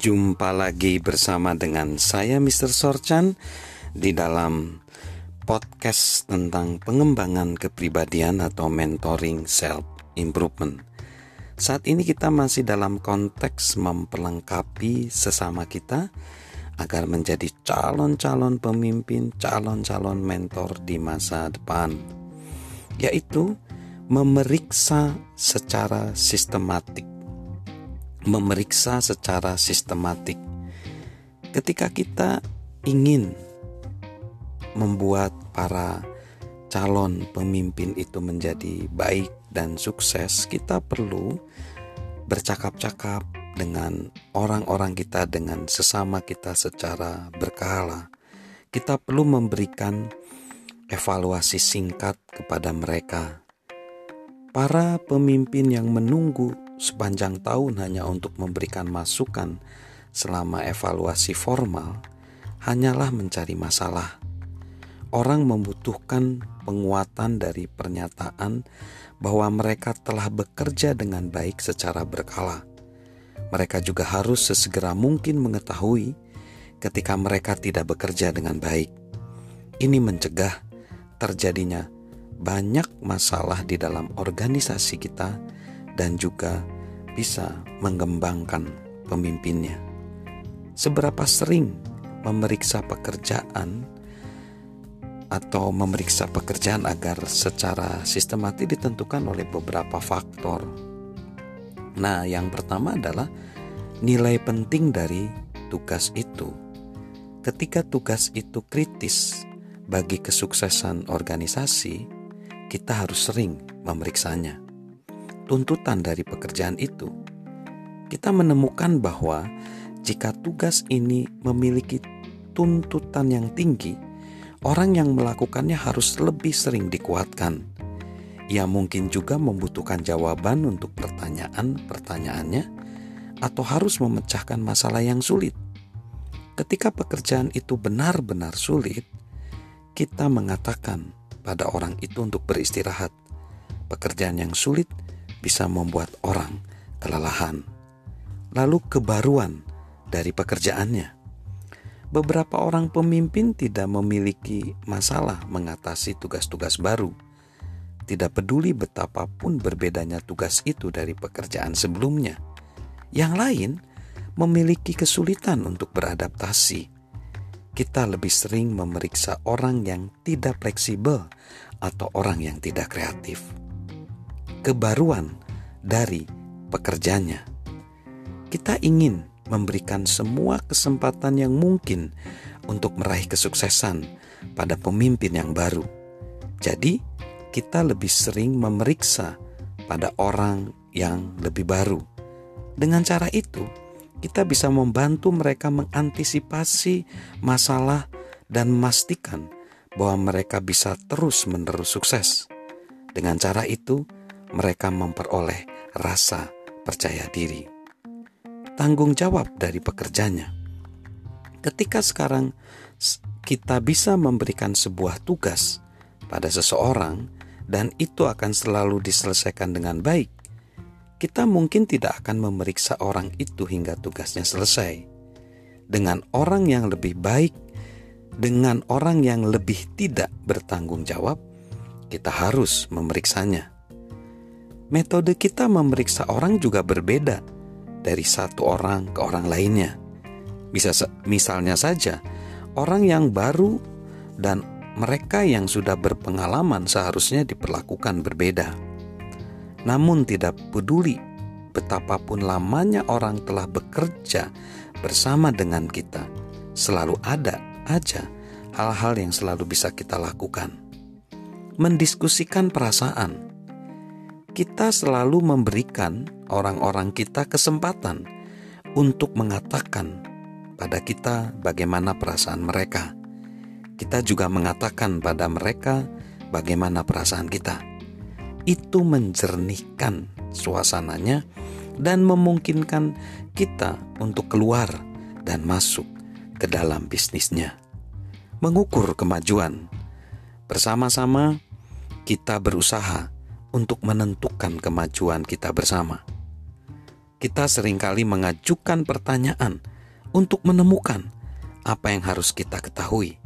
Jumpa lagi bersama dengan saya Mr. Sorchan di dalam podcast tentang pengembangan kepribadian atau mentoring self improvement. Saat ini kita masih dalam konteks memperlengkapi sesama kita agar menjadi calon-calon pemimpin, calon-calon mentor di masa depan. Yaitu memeriksa secara sistematik memeriksa secara sistematik. Ketika kita ingin membuat para calon pemimpin itu menjadi baik dan sukses, kita perlu bercakap-cakap dengan orang-orang kita, dengan sesama kita secara berkala. Kita perlu memberikan evaluasi singkat kepada mereka. Para pemimpin yang menunggu sepanjang tahun hanya untuk memberikan masukan selama evaluasi formal hanyalah mencari masalah. Orang membutuhkan penguatan dari pernyataan bahwa mereka telah bekerja dengan baik secara berkala. Mereka juga harus sesegera mungkin mengetahui ketika mereka tidak bekerja dengan baik. Ini mencegah terjadinya banyak masalah di dalam organisasi kita dan juga bisa mengembangkan pemimpinnya. Seberapa sering memeriksa pekerjaan atau memeriksa pekerjaan agar secara sistematis ditentukan oleh beberapa faktor. Nah, yang pertama adalah nilai penting dari tugas itu. Ketika tugas itu kritis bagi kesuksesan organisasi, kita harus sering memeriksanya tuntutan dari pekerjaan itu, kita menemukan bahwa jika tugas ini memiliki tuntutan yang tinggi, orang yang melakukannya harus lebih sering dikuatkan. Ia mungkin juga membutuhkan jawaban untuk pertanyaan-pertanyaannya, atau harus memecahkan masalah yang sulit. Ketika pekerjaan itu benar-benar sulit, kita mengatakan pada orang itu untuk beristirahat. Pekerjaan yang sulit bisa membuat orang kelelahan. Lalu kebaruan dari pekerjaannya. Beberapa orang pemimpin tidak memiliki masalah mengatasi tugas-tugas baru. Tidak peduli betapapun berbedanya tugas itu dari pekerjaan sebelumnya. Yang lain memiliki kesulitan untuk beradaptasi. Kita lebih sering memeriksa orang yang tidak fleksibel atau orang yang tidak kreatif kebaruan dari pekerjanya. Kita ingin memberikan semua kesempatan yang mungkin untuk meraih kesuksesan pada pemimpin yang baru. Jadi, kita lebih sering memeriksa pada orang yang lebih baru. Dengan cara itu, kita bisa membantu mereka mengantisipasi masalah dan memastikan bahwa mereka bisa terus-menerus sukses. Dengan cara itu, mereka memperoleh rasa percaya diri. Tanggung jawab dari pekerjanya. Ketika sekarang kita bisa memberikan sebuah tugas pada seseorang dan itu akan selalu diselesaikan dengan baik, kita mungkin tidak akan memeriksa orang itu hingga tugasnya selesai. Dengan orang yang lebih baik, dengan orang yang lebih tidak bertanggung jawab, kita harus memeriksanya metode kita memeriksa orang juga berbeda dari satu orang ke orang lainnya. Bisa misalnya saja orang yang baru dan mereka yang sudah berpengalaman seharusnya diperlakukan berbeda. Namun tidak peduli betapapun lamanya orang telah bekerja bersama dengan kita, selalu ada aja hal-hal yang selalu bisa kita lakukan. Mendiskusikan perasaan, kita selalu memberikan orang-orang kita kesempatan untuk mengatakan pada kita bagaimana perasaan mereka. Kita juga mengatakan pada mereka bagaimana perasaan kita. Itu menjernihkan suasananya dan memungkinkan kita untuk keluar dan masuk ke dalam bisnisnya. Mengukur kemajuan bersama-sama, kita berusaha untuk menentukan kemajuan kita bersama. kita sering kali mengajukan pertanyaan untuk menemukan apa yang harus kita ketahui.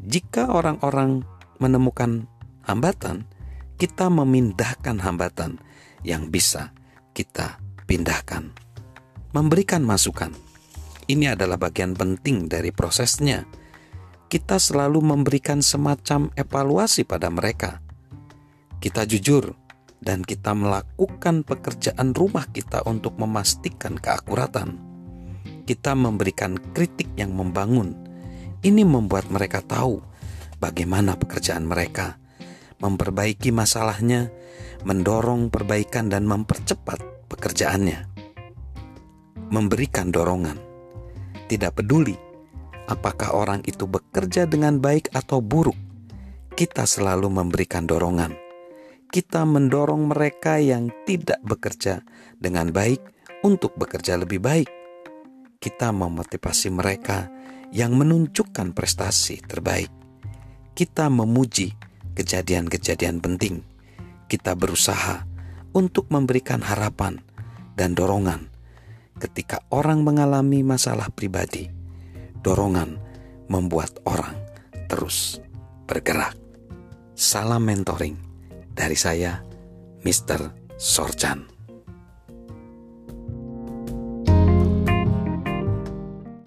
Jika orang-orang menemukan hambatan, kita memindahkan hambatan yang bisa kita pindahkan. Memberikan masukan. Ini adalah bagian penting dari prosesnya. Kita selalu memberikan semacam evaluasi pada mereka. Kita jujur dan kita melakukan pekerjaan rumah kita untuk memastikan keakuratan. Kita memberikan kritik yang membangun. Ini membuat mereka tahu bagaimana pekerjaan mereka, memperbaiki masalahnya, mendorong perbaikan, dan mempercepat pekerjaannya. Memberikan dorongan, tidak peduli apakah orang itu bekerja dengan baik atau buruk, kita selalu memberikan dorongan kita mendorong mereka yang tidak bekerja dengan baik untuk bekerja lebih baik. Kita memotivasi mereka yang menunjukkan prestasi terbaik. Kita memuji kejadian-kejadian penting. Kita berusaha untuk memberikan harapan dan dorongan ketika orang mengalami masalah pribadi. Dorongan membuat orang terus bergerak. Salam mentoring dari saya, Mr. Sorchan.